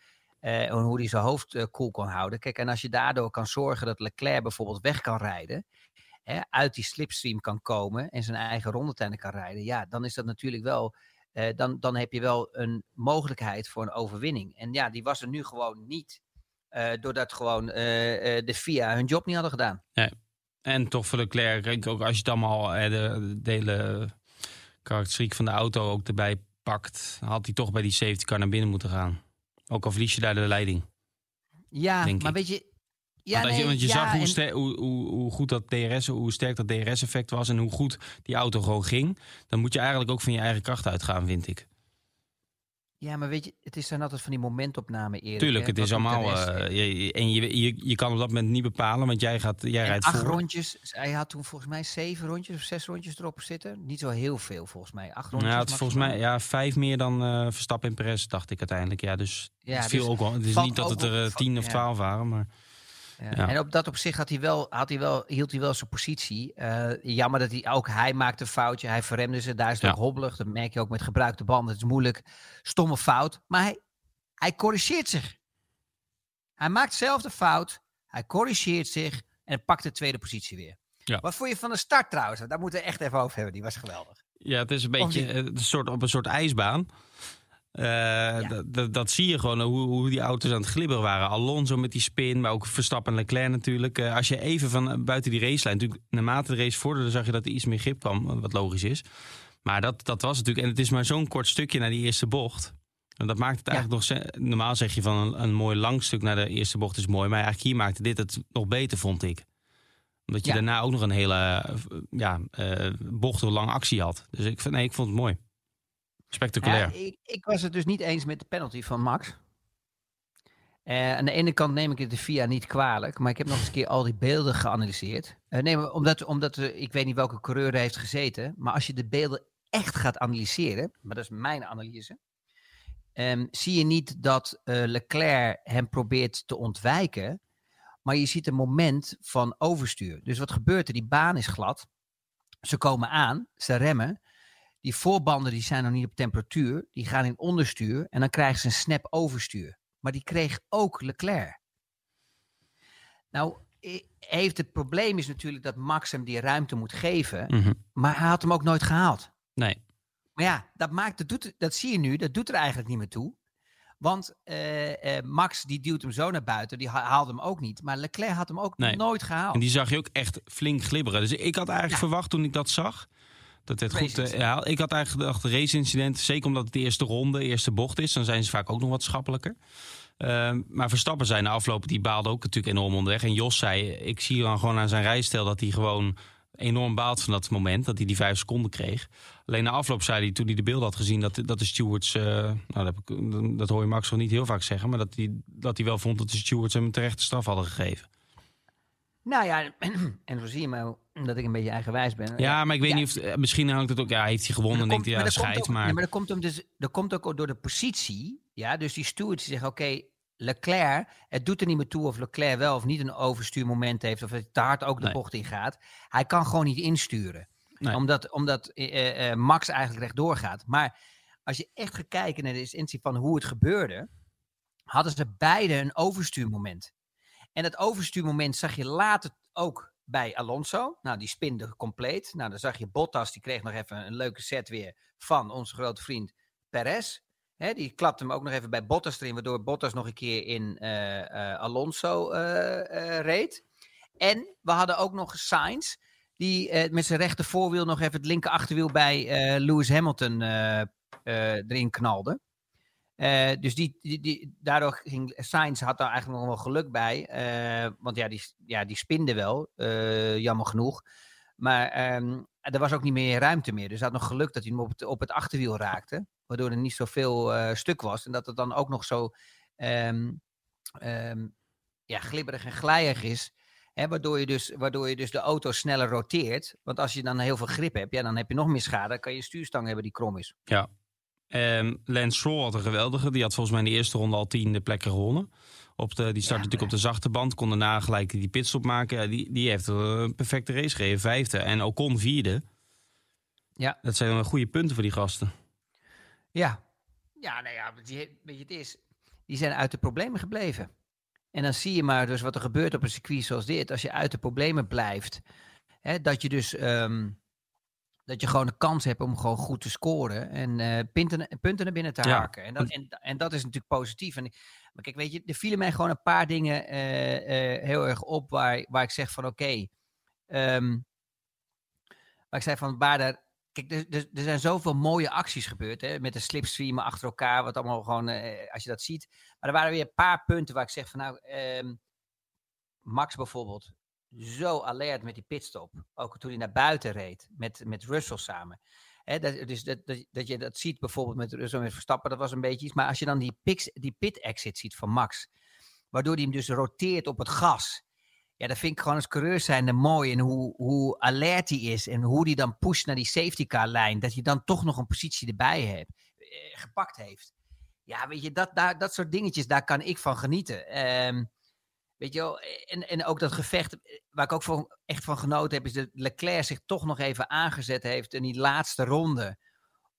Uh, en hoe hij zijn hoofd uh, koel kon houden. Kijk, en als je daardoor kan zorgen dat Leclerc bijvoorbeeld weg kan rijden. Hè, uit die slipstream kan komen. En zijn eigen rondetijden kan rijden. Ja, dan is dat natuurlijk wel. Uh, dan, dan heb je wel een mogelijkheid voor een overwinning. En ja, die was er nu gewoon niet. doordat gewoon de FIA hun job niet hadden gedaan. Nee. En toch voor Leclerc, ook als je het allemaal de, de hele karakteristiek van de auto ook erbij pakt, had hij toch bij die safety car naar binnen moeten gaan. Ook al verlies je daar de leiding. Ja, maar ik. weet je. Ja, want, nee, want je ja, zag hoe, en- hoe, hoe, hoe goed dat DRS, hoe sterk dat DRS-effect was en hoe goed die auto gewoon ging. Dan moet je eigenlijk ook van je eigen kracht uitgaan, vind ik. Ja, maar weet je, het is dan altijd van die momentopname eerder. Tuurlijk, het is allemaal. Uh, eh, je- en je, je, je kan op dat moment niet bepalen, want jij, gaat, jij rijdt acht voor. rondjes. Hij had toen volgens mij zeven rondjes of zes rondjes erop zitten. Niet zo heel veel volgens mij. Acht rondjes. Ja, het is volgens mij ja, vijf meer dan eh, Verstappen en Perez, dacht ik uiteindelijk. Ja, dus Ja, het viel dus ook wel. Het is niet dat het er eh, tien of ja. twaalf waren, maar Ja. En op dat opzicht had hij wel, had hij wel, hield hij wel zijn positie. Eh, jammer dat hij ook, hij maakte een foutje. Hij verremde ze. Daar is het Ja. ook hobbelig. Dat merk je ook met gebruikte banden. Het is moeilijk. Stomme fout. Maar hij, hij corrigeert zich. Hij maakt zelf de fout. Hij corrigeert zich. En pakt de tweede positie weer. Ja. Wat vond je van de start trouwens? Daar moeten we echt even over hebben. Die was geweldig. Ja, het is een beetje een soort, op een soort ijsbaan. Eh, dat, zie je gewoon, hoe, hoe die auto's aan het glibberen waren. Alonso met die spin, maar ook Verstappen en Leclerc natuurlijk. Eh, als je even van eh, buiten die racelijn... Natuurlijk, naarmate de race vorderde, zag je dat er iets meer grip kwam. Wat logisch is. Maar dat, dat was natuurlijk. En het is maar zo'n kort stukje naar die eerste bocht. En dat maakt het Ja. eigenlijk nog... Normaal zeg je van een, een mooi lang stuk naar de eerste bocht is mooi. Maar eigenlijk hier maakte dit het nog beter, vond ik. Omdat je Ja. daarna ook nog een hele ja, eh bochtenlange actie had. Dus ik, nee, ik vond het mooi. Spectaculair. Ik, ik was het dus niet eens met de penalty van Max. Eh, aan de ene kant neem ik het de VIA niet kwalijk, maar ik heb nog eens een keer al die beelden geanalyseerd. Eh, nee, omdat, omdat er- ik weet niet welke coureur er heeft gezeten, maar als je de beelden echt gaat analyseren, maar dat is mijn analyse, ehm, zie je niet dat eh, Leclerc hem probeert te ontwijken, maar je ziet een moment van overstuur. Dus wat gebeurt er? Die baan is glad. Ze komen aan, ze remmen. Die voorbanden die zijn nog niet op temperatuur. Die gaan in onderstuur en dan krijgen ze een snap overstuur. Maar die kreeg ook Leclerc. Nou, heeft het probleem is natuurlijk dat Max hem die ruimte moet geven. Mhm. Maar hij had hem ook nooit gehaald. Nee. Maar ja, dat, maakt, dat, doet, dat zie je nu. Dat doet er eigenlijk niet meer toe. Want eh, eh, Max die duwt hem zo naar buiten. Die ha- haalde hem ook niet. Maar Leclerc had hem ook Nee. nooit gehaald. En die zag je ook echt flink glibberen. Dus ik had eigenlijk Ja. verwacht toen ik dat zag. Dat het goed. eh, ja, ik had eigenlijk gedacht, de race-incident. Zeker omdat het de eerste ronde, de eerste bocht is. Dan zijn ze vaak ook nog wat schappelijker. Ehm, maar Verstappen zei na afloop, die baalde ook natuurlijk enorm onderweg. En Jos zei, ik zie dan gewoon aan zijn rijstijl dat hij gewoon enorm baalt van dat moment. Dat hij die vijf seconden kreeg. Alleen na afloop zei hij, toen hij de beelden had gezien, dat, dat de stewards... eh, nou, dat, heb ik, dat hoor je Max wel niet heel vaak zeggen. Maar dat hij, dat hij wel vond dat de stewards hem een terechte straf hadden gegeven. Nou ja, (clears throat) en zo zie je maar dat ik een beetje eigenwijs ben. Ja, maar ik weet Ja. niet of... eh, Misschien hangt het ook... Ja, heeft hij gewonnen denkt hij, ja, maar scheid. Maar, nee, maar dat komt hem dus, dat komt ook door de positie. Ja, dus die stewards die zeggen, oké, Leclerc, het doet er niet meer toe of Leclerc wel of niet een overstuurmoment heeft of dat hij te hard ook de Nee. bocht in gaat. Hij kan gewoon niet insturen. Nee. Omdat, omdat eh, eh, Max eigenlijk rechtdoor gaat. Maar als je echt gaat kijken naar de essentie van hoe het gebeurde, hadden ze beide een overstuurmoment. En dat overstuurmoment zag je later ook bij Alonso. Nou, die spinde compleet. Nou, dan zag je Bottas, die kreeg nog even een leuke set weer van onze grote vriend Perez. Die klapte hem ook nog even bij Bottas erin, waardoor Bottas nog een keer in eh, eh, Alonso eh, reed. En we hadden ook nog Sainz, die met zijn rechter voorwiel nog even het linker achterwiel bij Lewis Hamilton erin knalde. Eh, dus die, die, die, daardoor ging Sainz had daar eigenlijk nog wel geluk bij. eh, want ja die, ja, die spinde wel, eh, jammer genoeg. Maar ehm, er was ook niet meer ruimte meer. Dus hij had nog geluk dat hij hem op het, op het achterwiel raakte. Waardoor er niet zoveel stuk was. En dat het dan ook nog zo ehm, ehm, ja, glibberig en glijig is. Hè, waardoor, je dus, waardoor je dus de auto sneller roteert. Want als je dan heel veel grip hebt, ja, dan heb je nog meer schade. Dan kan je een stuurstang hebben die krom is. Ehm, Lance Stroll had een geweldige. Die had volgens mij in de eerste ronde al tiende plekken gewonnen. Op de, die startte Ja, natuurlijk op de zachte band. Kon daarna gelijk die pitstop maken. Ja, die, die heeft een perfecte race gereden. Vijfde. En Ocon vierde. Ja. Dat zijn wel goede punten voor die gasten. Ja, ja, nou ja, die, weet je, het is, die zijn uit de problemen gebleven. En dan zie je maar dus wat er gebeurt op een circuit zoals dit. Als je uit de problemen blijft, hè, dat je dus ehm, dat je gewoon de kans hebt om gewoon goed te scoren en eh, punten, punten naar binnen te Ja, haken. En dat, en, en dat is natuurlijk positief. En, maar kijk, weet je, er vielen mij gewoon een paar dingen eh, eh, heel erg op waar, waar ik zeg van oké. ehm, waar ik zei van waar er Kijk, er, er, er zijn zoveel mooie acties gebeurd. Hè, met de slipstreamen achter elkaar. Wat allemaal gewoon, eh, als je dat ziet. Maar er waren weer een paar punten waar ik zeg van nou. ehm, Max bijvoorbeeld. Zo alert met die pitstop. Ook toen hij naar buiten reed. Met, met Russell samen. Dat, dus dat, dat, dat je dat ziet bijvoorbeeld met Russell met Verstappen. Dat was een beetje iets. Maar als je dan die, die pit exit ziet van Max. Waardoor hij hem dus roteert op het gas. Ja, dat vind ik gewoon als coureur zijnde mooi. En hoe, hoe alert hij is. En hoe hij dan pusht naar die safety car lijn. Dat je dan toch nog een positie erbij hebt. eh, gepakt heeft. Ja, weet je, dat, dat soort dingetjes, daar kan ik van genieten. Ehm, weet je wel, en, en ook dat gevecht, eh, waar ik ook echt van genoten heb, is dat Leclerc zich toch nog even aangezet heeft in die laatste ronde.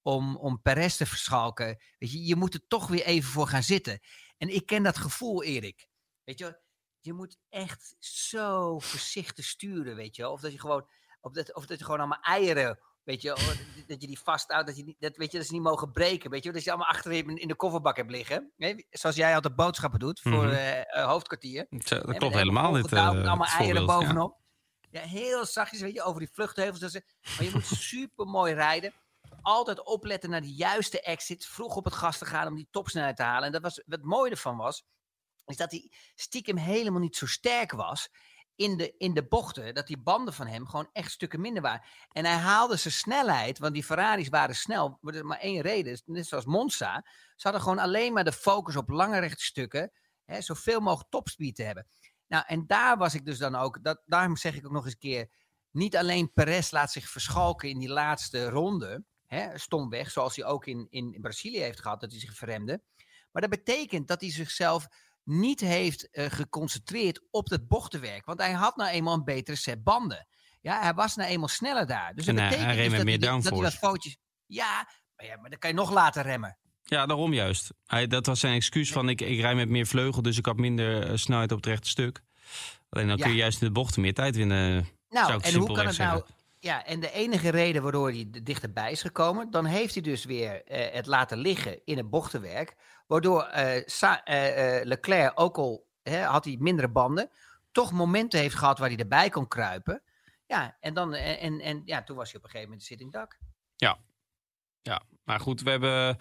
Om, om Perez te verschalken. Weet je, je moet er toch weer even voor gaan zitten. En ik ken dat gevoel, Erik. Weet je, je moet echt zo voorzichtig sturen, weet je. Of dat je gewoon, of dat, of dat je gewoon allemaal eieren, weet je wel, dat- dat je die vasthoudt, dat je niet, dat, weet je, dat ze niet mogen breken, weet je. Dat je allemaal achterin in de kofferbak hebt liggen. Zoals jij altijd boodschappen doet voor eh, hoofdkwartier. Dat, Hè, klopt helemaal. Dit, ongedouwd, eh, allemaal eieren ja. bovenop. Ja. heel zachtjes, weet je, over die vluchtheuvels. Dat ze, maar je moet (laughs) super mooi rijden. Altijd opletten naar de juiste exit. Vroeg op het gas te gaan om die topsnelheid te halen. En dat was, wat het mooie ervan was, is dat hij stiekem helemaal niet zo sterk was in de, in de bochten. Dat die banden van hem gewoon echt stukken minder waren. En hij haalde zijn snelheid, want die Ferraris waren snel. Maar één reden, net zoals Monza. Ze hadden gewoon alleen maar de focus op lange rechte stukken. Hè, zoveel mogelijk topspeed te hebben. Nou, en daar was ik dus dan ook. Dat, daarom zeg ik ook nog eens een keer. Niet alleen Perez laat zich verschalken in die laatste ronde. Hè, stomweg, zoals hij ook in, in Brazilië heeft gehad, dat hij zich verremde. Maar dat betekent dat hij zichzelf niet heeft eh, geconcentreerd op het bochtenwerk. Want hij had nou eenmaal een betere set banden. Ja, hij was nou eenmaal sneller daar. Dus dat En betekent hij reed dus dat, meer hij, dat hij wat downforce. foutjes... Ja maar, ja, maar dan kan je nog later remmen. Ja, daarom juist. Hij, dat was zijn excuus van ik, ik rij met meer vleugel, dus ik had minder eh, snelheid op het rechte stuk. Alleen dan Ja. kun je juist in de bochten meer tijd winnen. Nou, en hoe kan het nou... Ja, en de enige reden waardoor hij er dichterbij is gekomen, dan heeft hij dus weer eh, het laten liggen in het bochtenwerk. Waardoor eh, eh, Leclerc, ook al hè, had hij mindere banden, toch momenten heeft gehad waar hij erbij kon kruipen. Ja, en, dan, en, en, ja, toen was hij op een gegeven moment zit in het dak. Ja, maar goed, we hebben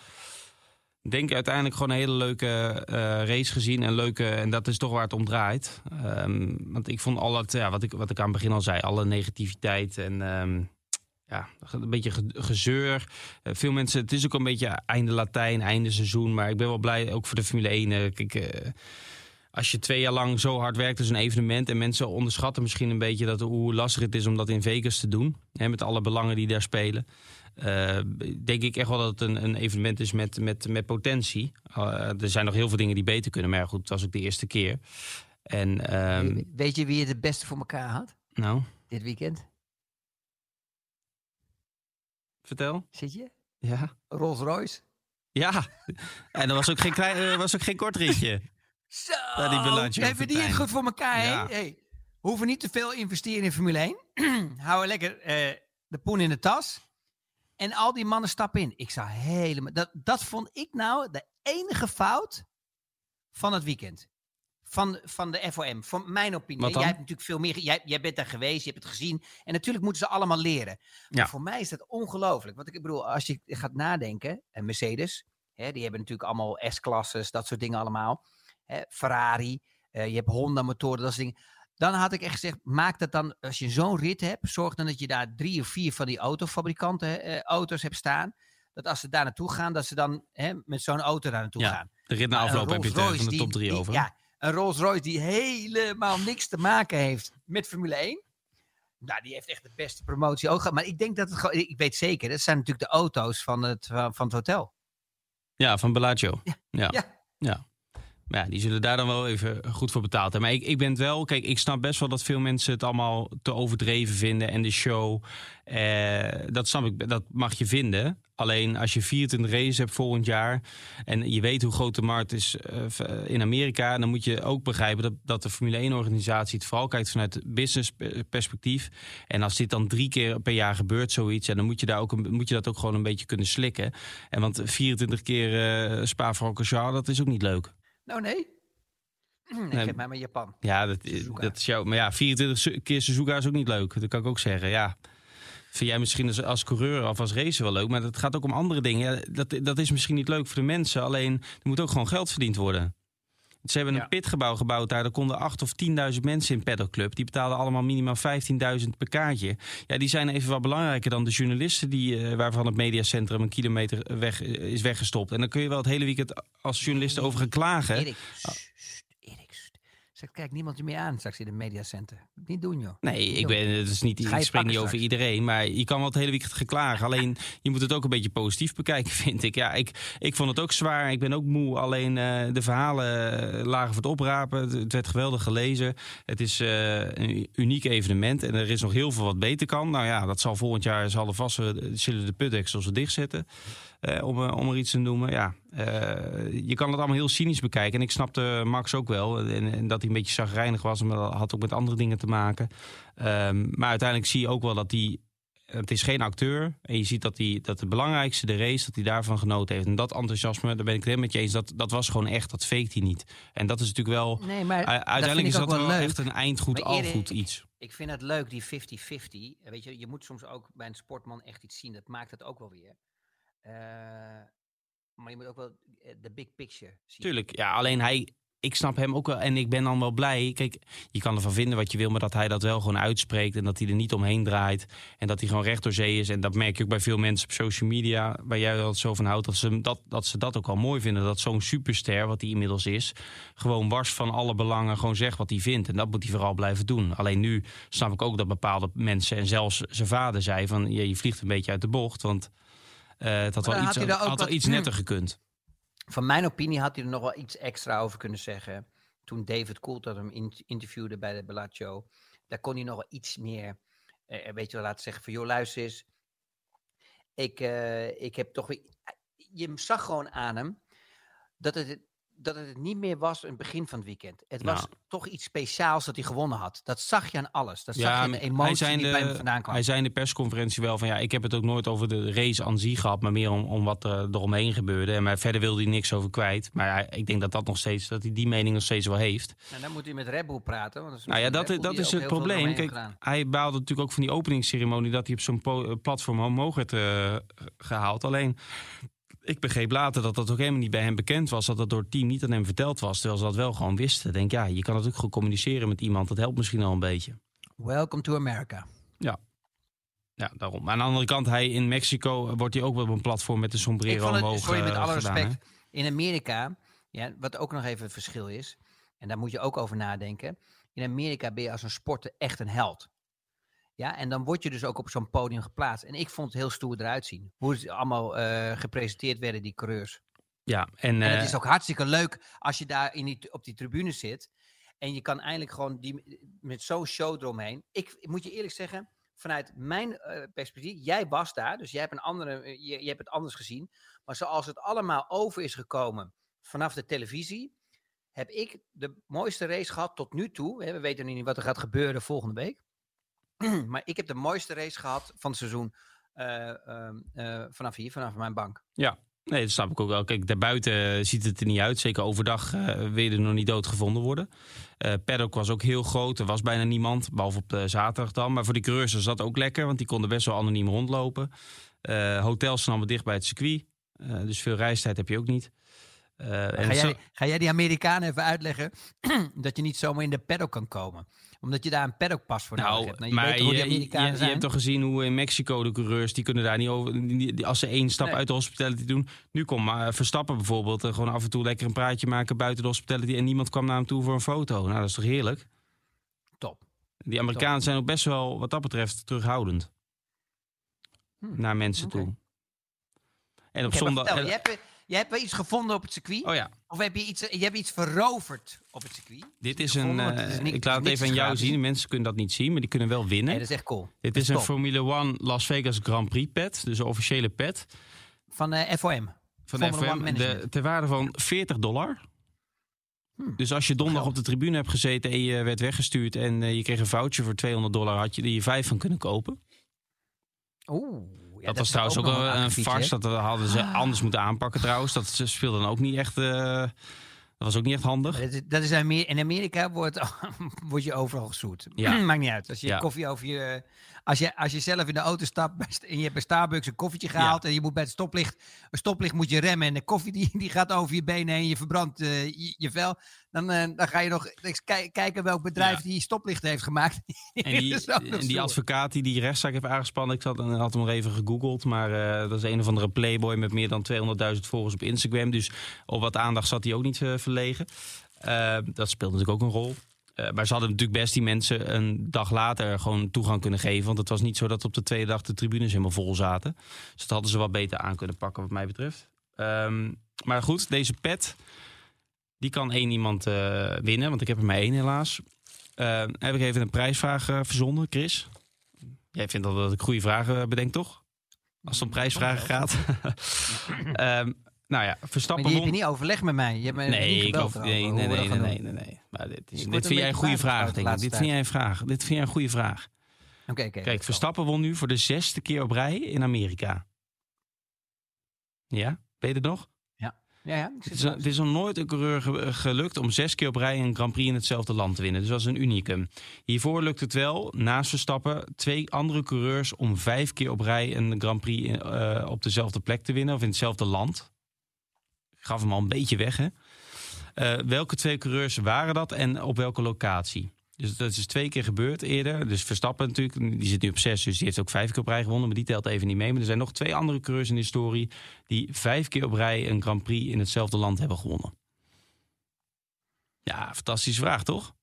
denk uiteindelijk gewoon een hele leuke eh, race gezien. En, leuke, en dat is toch waar het om draait. Ehm, want ik vond al het, ja, wat, ik, wat ik aan het begin al zei, alle negativiteit en ehm, ja, een beetje ge- gezeur. Eh, veel mensen, het is ook een beetje einde Latijn, einde seizoen. Maar ik ben wel blij, ook voor de Formule 1. eh, als je twee jaar lang zo hard werkt als een evenement... en mensen onderschatten misschien een beetje dat, hoe lastig het is om dat in Vegas te doen. Hè, met alle belangen die daar spelen. Eh, denk ik echt wel dat het een, een evenement is met, met, met potentie. Eh, er zijn nog heel veel dingen die beter kunnen, maar goed, het was ook de eerste keer. En ehm, We- Weet je wie het het beste voor elkaar had nou, dit weekend? vertel. Zit je? Ja. Rolls Royce. Ja, en dat was ook geen, klein, was ook geen kort ritje. Zo, Ja, die hebben die het goed voor elkaar, hè? Ja. Hey, we hoeven niet te veel investeren in Formule 1. (clears throat) Houden lekker eh, de poen in de tas. En al die mannen stappen in. Ik zou helemaal... Dat, dat vond ik nou de enige fout van het weekend. Van, van de FOM, van mijn opinie. Jij hebt natuurlijk veel meer... Jij, jij bent daar geweest, je hebt het gezien. En natuurlijk moeten ze allemaal leren. Maar Ja. voor mij is dat ongelooflijk. Want ik bedoel, als je gaat nadenken... En Mercedes, hè, die hebben natuurlijk allemaal S-klasses, dat soort dingen allemaal. Hè, Ferrari, eh, je hebt Honda-motoren, dat soort dingen. Dan had ik echt gezegd, maak dat dan, als je zo'n rit hebt, zorg dan dat je daar drie of vier van die autofabrikanten eh, auto's hebt staan. Dat als ze daar naartoe gaan, dat ze dan hè, met zo'n auto daar naartoe Ja, gaan. De rit na Maar een afloop heb je het eh, van de top drie die- over. Ja, een Rolls Royce die helemaal niks te maken heeft met Formule 1. Nou, die heeft echt de beste promotie ook gehad. Maar ik denk dat het gewoon, ik weet zeker, dat zijn natuurlijk de auto's van het, van van het hotel. Ja, van Bellagio. Ja. Ja. ja. Ja, die zullen daar dan wel even goed voor betaald hebben. Maar ik, ik ben het wel, kijk, ik snap best wel dat veel mensen het allemaal te overdreven vinden. En de show, eh, dat snap ik, dat mag je vinden. Alleen als je 24 races hebt volgend jaar en je weet hoe groot de markt is eh, in Amerika, dan moet je ook begrijpen dat, dat de Formule 1-organisatie het vooral kijkt vanuit business pe- perspectief. En als dit dan drie keer per jaar gebeurt, zoiets, ja, dan moet je, daar ook een, moet je dat ook gewoon een beetje kunnen slikken. En want 24 keer eh Spa-Francorchamps, dat is ook niet leuk. Nou, nee. nee Nee. geef mij maar Japan. Ja, dat, Suzuka. dat is jouw. Maar ja, 24 su- keer Suzuka is ook niet leuk. Dat kan ik ook zeggen. Ja. Vind jij misschien als, als coureur of als racer wel leuk, maar het gaat ook om andere dingen. Ja, dat, dat is misschien niet leuk voor de mensen, alleen er moet ook gewoon geld verdiend worden. Ze hebben een Ja. pitgebouw gebouwd daar. Daar konden 8 of 10.000 mensen in Paddock Club. Die betaalden allemaal minimaal 15.000 per kaartje. Ja, die zijn even wat belangrijker dan de journalisten... Die, eh, waarvan het mediacentrum een kilometer weg, eh, is weggestopt. En dan kun je wel het hele weekend als journalist over gaan klagen. Erik, kijk niemand je meer aan straks in de mediacenter. Niet doen, joh. Nee, ik, ben, het is niet, ik spreek niet over iedereen, maar je kan wel het hele weekend geklagen. (laughs) Alleen je moet het ook een beetje positief bekijken, (laughs) vind ik. Ja, ik, ik vond het ook zwaar. Ik ben ook moe. Alleen eh, de verhalen eh, lagen voor het oprapen. Het, het werd geweldig gelezen. Het is eh, een uniek evenement en er is nog heel veel wat beter kan. Nou ja, dat zal volgend jaar zal er vast zullen de putdeksels dichtzetten. Eh, om, eh, om er iets te noemen. Ja, eh, je kan het allemaal heel cynisch bekijken. En ik snapte Max ook wel. En, en dat hij een beetje zagrijnig was. Maar dat had ook met andere dingen te maken. Ehm, maar uiteindelijk zie je ook wel dat hij. Het is geen acteur. En je ziet dat, hij, dat het belangrijkste, de race, dat hij daarvan genoten heeft. En dat enthousiasme, daar ben ik het helemaal met je eens. Dat, dat was gewoon echt, dat faked hij niet. En dat is natuurlijk wel. Nee, maar uiteindelijk is dat wel echt een eindgoed, algoed iets. Ik vind het leuk, die 50-50. Weet je, je moet soms ook bij een sportman echt iets zien. Dat maakt het ook wel weer. Eh, maar je moet ook wel eh, de big picture zien. Tuurlijk, ja, alleen hij. Ik snap hem ook wel en ik ben dan wel blij. Kijk, je kan ervan vinden wat je wil, maar dat hij dat wel gewoon uitspreekt en dat hij er niet omheen draait en dat hij gewoon recht door zee is. En dat merk je ook bij veel mensen op social media, waar jij altijd zo van houdt, dat ze dat, dat ze dat ook wel mooi vinden. Dat zo'n superster, wat hij inmiddels is, gewoon wars van alle belangen, gewoon zegt wat hij vindt. En dat moet hij vooral blijven doen. Alleen nu snap ik ook dat bepaalde mensen, en zelfs zijn vader zei van, je, je vliegt een beetje uit de bocht, want het had wel iets, had hij er ook had wel wat- iets netter gekund. Van mijn opinie had hij er nog wel iets extra over kunnen zeggen. Toen David Coulthard hem in- interviewde bij de Bellagio. Daar kon hij nog wel iets meer, eh, weet je wel, laten zeggen van... joh, luister eens. Ik, eh, ik heb toch weer... Je zag gewoon aan hem dat het, dat het niet meer was een begin van het weekend. Het was Ja. toch iets speciaals dat hij gewonnen had. Dat zag je aan alles. Dat zag je aan de emotie die in bij hem vandaan kwam. Hij zei in de persconferentie wel van ja, ik heb het ook nooit over de race aan zich gehad, maar meer om, om wat er eromheen gebeurde. En maar verder wilde hij niks over kwijt. Maar hij- ik denk dat dat nog steeds, dat hij die mening nog steeds wel heeft. En dan moet hij met Red Bull praten. Want dat is Nou ja, dat, dat die is het probleem. Kijk, hij baalde natuurlijk ook van die openingsceremonie dat hij op zo'n po- platform omhoog werd eh, gehaald. Alleen, ik begreep later dat dat ook helemaal niet bij hem bekend was. Dat dat door het team niet aan hem verteld was. Terwijl ze dat wel gewoon wisten. Ik denk, ja, je kan natuurlijk goed communiceren met iemand. Dat helpt misschien al een beetje. Welcome to America. Ja, daarom. Maar aan de andere kant, hij in Mexico wordt hij ook wel op een platform met Ik sombrero vond het, omhoog sorry, met eh, alle gedaan, respect. hè? In Amerika, ja, wat ook nog even het verschil is, en daar moet je ook over nadenken. In Amerika ben je als een sporter echt een held. Ja, en dan word je dus ook op zo'n podium geplaatst. En ik vond het heel stoer eruit zien. Hoe ze allemaal eh, gepresenteerd werden, die coureurs. Ja, en, En het eh, is ook hartstikke leuk als je daar in die, op die tribune zit. En je kan eindelijk gewoon die, met zo'n show eromheen. Ik, ik moet je eerlijk zeggen, vanuit mijn eh, perspectief, jij was daar, dus jij hebt, een andere, je, je hebt het anders gezien. Maar zoals het allemaal over is gekomen vanaf de televisie, heb ik de mooiste race gehad tot nu toe. Hè, We weten niet wat er gaat gebeuren volgende week. (clears throat) maar ik heb de mooiste race gehad van het seizoen eh, ehm, eh, vanaf hier, vanaf mijn bank. nee, dat snap ik ook wel. Kijk, daarbuiten ziet het er niet uit. Zeker overdag eh wil je er nog niet doodgevonden worden. Eh paddock was ook heel groot. Er was bijna niemand, behalve op de zaterdag dan. Maar voor die coureurs was dat ook lekker, want die konden best wel anoniem rondlopen. Eh hotels allemaal dicht bij het circuit. Eh, dus veel reistijd heb je ook niet. Eh, Ga zo- jij, ga jij die Amerikanen even uitleggen (clears throat) dat je niet zomaar in de paddock kan komen? Omdat je daar een paddockpas voor nodig Nou, hebt. Nou, je maar weet hoe je, die je, Amerikanen je zijn? hebt toch gezien hoe in Mexico de coureurs, die kunnen daar niet over. die- als ze één stap Nee. uit de hospitality doen. Nu kon maar Verstappen bijvoorbeeld eh, gewoon af en toe lekker een praatje maken buiten de hospitality. En niemand kwam naar hem toe voor een foto. Nou, dat is toch heerlijk? Top. Die Amerikanen zijn ook best wel, wat dat betreft, terughoudend. Hm, Naar mensen toe. En op zondag. vertel, je, hebt, je hebt wel iets gevonden op het circuit? Oh ja, Of heb je, iets, je hebt iets veroverd op het circuit? dit is een. is eh, niks- ik laat het even aan jou gratis. zien. Mensen kunnen dat niet zien, maar die kunnen wel winnen. Nee, dat is echt cool. Dit is een top. Formule 1 Las Vegas Grand Prix pet. Dus een officiële pet. Van eh, FOM. van One Management. de, ter waarde van 40 dollar. Hmm. Dus als je donderdag op de tribune hebt gezeten en je werd weggestuurd en eh, je kreeg een voucher voor 200 dollar, had je er je vijf van kunnen kopen. Oeh. Ja, dat, was trouwens ook, een akkefietje, farce. Dat hadden ze anders moeten aanpakken trouwens. Dat speelde dan ook niet echt. eh, dat was ook niet echt handig. Dat is, dat is Amer- in Amerika wordt, (laughs) word je overal gezoet. Ja. (clears throat) Maakt niet uit. Als je Ja. koffie over je. Als je, als je zelf in de auto stapt en je hebt bij Starbucks een koffietje gehaald. en je moet bij het stoplicht. Een stoplicht moet je remmen. en de koffie die, die gaat over je benen heen. je verbrandt eh, je, je vel. Dan, eh, dan ga je nog eens kij- kijken welk bedrijf Ja. die stoplichten heeft gemaakt. En (laughs) die, en die advocaat die die rechtszaak heeft aangespannen, ik zat, en had hem nog even gegoogeld. Maar eh, dat is een of andere playboy met meer dan 200.000 volgers op Instagram. Dus op wat aandacht zat hij ook niet eh, verlegen. Eh, dat speelt natuurlijk ook een rol. Eh, maar ze hadden natuurlijk best die mensen een dag later gewoon toegang kunnen geven. Want het was niet zo dat op de tweede dag de tribunes helemaal vol zaten. Dus dat hadden ze wat beter aan kunnen pakken wat mij betreft. Ehm, maar goed, deze pet, die kan één iemand eh, winnen. Want ik heb er maar één helaas. Eh, heb ik even een prijsvraag eh, verzonnen, Chris. Jij vindt dat ik goede vragen bedenk, toch? Als het om prijsvragen gaat. (laughs) Ehm, nou ja, Maar Verstappen die heb won. je niet overlegd met mij. Je hebt me niet Nee, ik gebeld hoef, erover, nee, nee, nee, nee, nee, nee, nee. Maar dit, is, Ik dit vind jij een goede vraag, denk ik. Dit vind jij een vraag. Dit vind jij een goede vraag. Oké, oké. Kijk, Verstappen won nu voor de zesde keer op rij in Amerika. Ja, weet je het nog? Ja, Het is, het is nog nooit een coureur ge- gelukt om zes keer op rij een Grand Prix in hetzelfde land te winnen. Dus dat is een unicum. Hiervoor lukt het wel, naast Verstappen, twee andere coureurs om vijf keer op rij een Grand Prix eh, op dezelfde plek te winnen of in hetzelfde land. Ik gaf hem al een beetje weg, hè? Eh, welke twee coureurs waren dat en op welke locatie? Dus dat is twee keer gebeurd eerder. Dus Verstappen natuurlijk, die zit nu op zes, dus die heeft ook vijf keer op rij gewonnen. Maar die telt even niet mee. Maar er zijn nog twee andere coureurs in de historie die vijf keer op rij een Grand Prix in hetzelfde land hebben gewonnen. Ja, fantastische vraag, toch?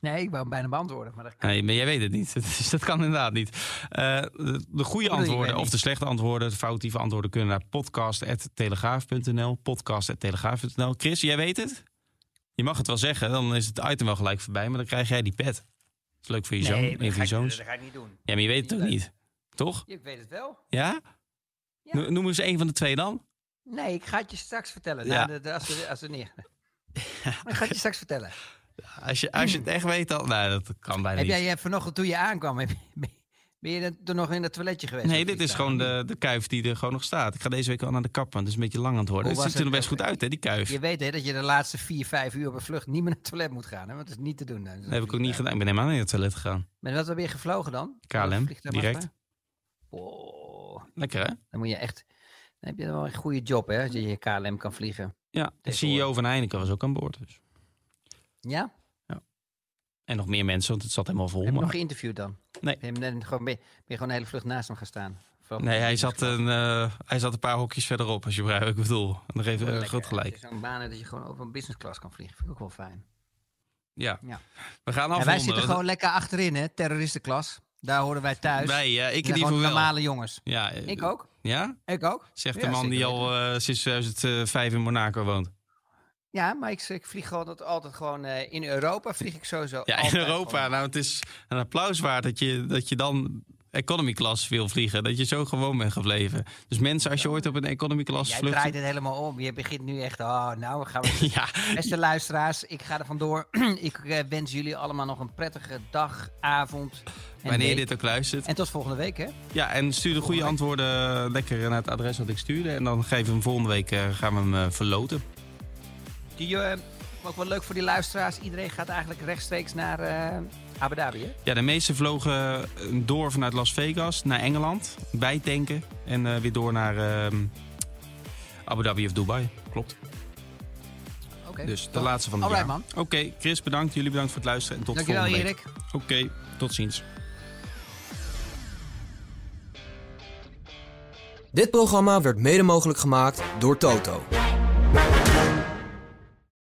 Nee, ik wou hem bijna beantwoorden. Maar dat kan Nee, maar jij weet het niet. (laughs) Dus dat kan inderdaad niet. Eh, de, de goede antwoorden of de slechte antwoorden, de foutieve antwoorden kunnen naar podcast.telegraaf.nl. Podcast.telegraaf.nl. Chris, jij weet het? Je mag het wel zeggen, dan is het item wel gelijk voorbij, maar dan krijg jij die pet. Dat is leuk voor je zoon, Nee, dat ga, je ik, dat ga ik niet doen. Ja, maar je weet het ook Niet. Toch? Ik weet het wel. Ja? Ja. No- Noem eens een van de twee dan. Nee, ik ga het je straks vertellen. Ja. De- als, we, als we neer. (laughs) Ik ga het je straks vertellen. Als je, als je het echt weet dan... Nee, dat kan bijna Heb niet. jij vanochtend toen je aankwam, heb ben- ben je toen nog in het toiletje geweest? Nee, dit is gewoon de, de kuif die er gewoon nog staat. Ik ga deze week al naar de kapper, want het is een beetje lang aan het worden. Het ziet er nog best goed uit, hè, die kuif. Je weet hè, dat je de laatste vier, vijf uur op een vlucht niet meer naar het toilet moet gaan. Hè? Want dat is niet te doen. Dat heb ik ook niet gedaan. Ik ben helemaal niet naar het toilet gegaan. Maar wat heb je gevlogen dan? KLM, direct. Oh, Lekker, hè? dan moet je echt... Dan heb je wel een goede job, hè? Als je je KLM kan vliegen. Ja, de. CEO van Heineken was ook aan boord. Dus. Ja? En nog meer mensen, want het zat helemaal vol. Heb je Maar... nog geïnterviewd dan? Nee. Ben je, ben gewoon, ben je gewoon een hele vlucht naast hem gaan staan? Nee, hij zat, een, eh, hij zat een paar hokjes verderop, als je begrijpt ik bedoel. En geeft hij Lekker, goed hè? gelijk. Het is zo'n baan dat je gewoon over een business class kan vliegen. Vind ik ook wel fijn. Ja. Ja. We gaan En afronden. wij zitten gewoon lekker achterin, hè? Terroristenklas. Daar horen wij thuis. Wij, ja, ik in ieder geval normale jongens. Ja, Ik ook. Ja? Ik ook. Zegt Ja, de man die al eh, sinds 2005 in Monaco woont. Ja, maar ik, ik vlieg gewoon dat altijd gewoon eh, in Europa. Vlieg ik sowieso. Ja, in Europa. gewoon. Nou, het is een applaus waard dat je, dat je dan economy class wil vliegen. Dat je zo gewoon bent gebleven. Dus mensen, als je ooit op een economy class Jij vlucht... draait het helemaal om. Je begint nu echt. Oh, nou gaan (laughs) we. Ja, Beste luisteraars, ik ga er vandoor. (clears throat) ik eh, wens jullie allemaal nog een prettige dag, avond. Wanneer je dit ook luistert. En tot volgende week, hè? Ja, en stuur de goede antwoorden lekker naar het adres wat ik stuurde. En dan geven we hem volgende week eh, gaan we hem verloten. Die, eh, ook wel leuk voor die luisteraars. Iedereen gaat eigenlijk rechtstreeks naar eh, Abu Dhabi, hè? Ja, de meeste vlogen eh, door vanuit Las Vegas naar Engeland. Bijtanken. En eh, weer door naar ehm, Abu Dhabi of Dubai. Klopt. Oké. Dus de Top. laatste van het Alright, man. Oké, Chris, bedankt. Jullie bedankt voor het luisteren. En tot Dankjewel, volgende Erik. week. Oké, tot ziens. Dit programma werd mede mogelijk gemaakt door Toto.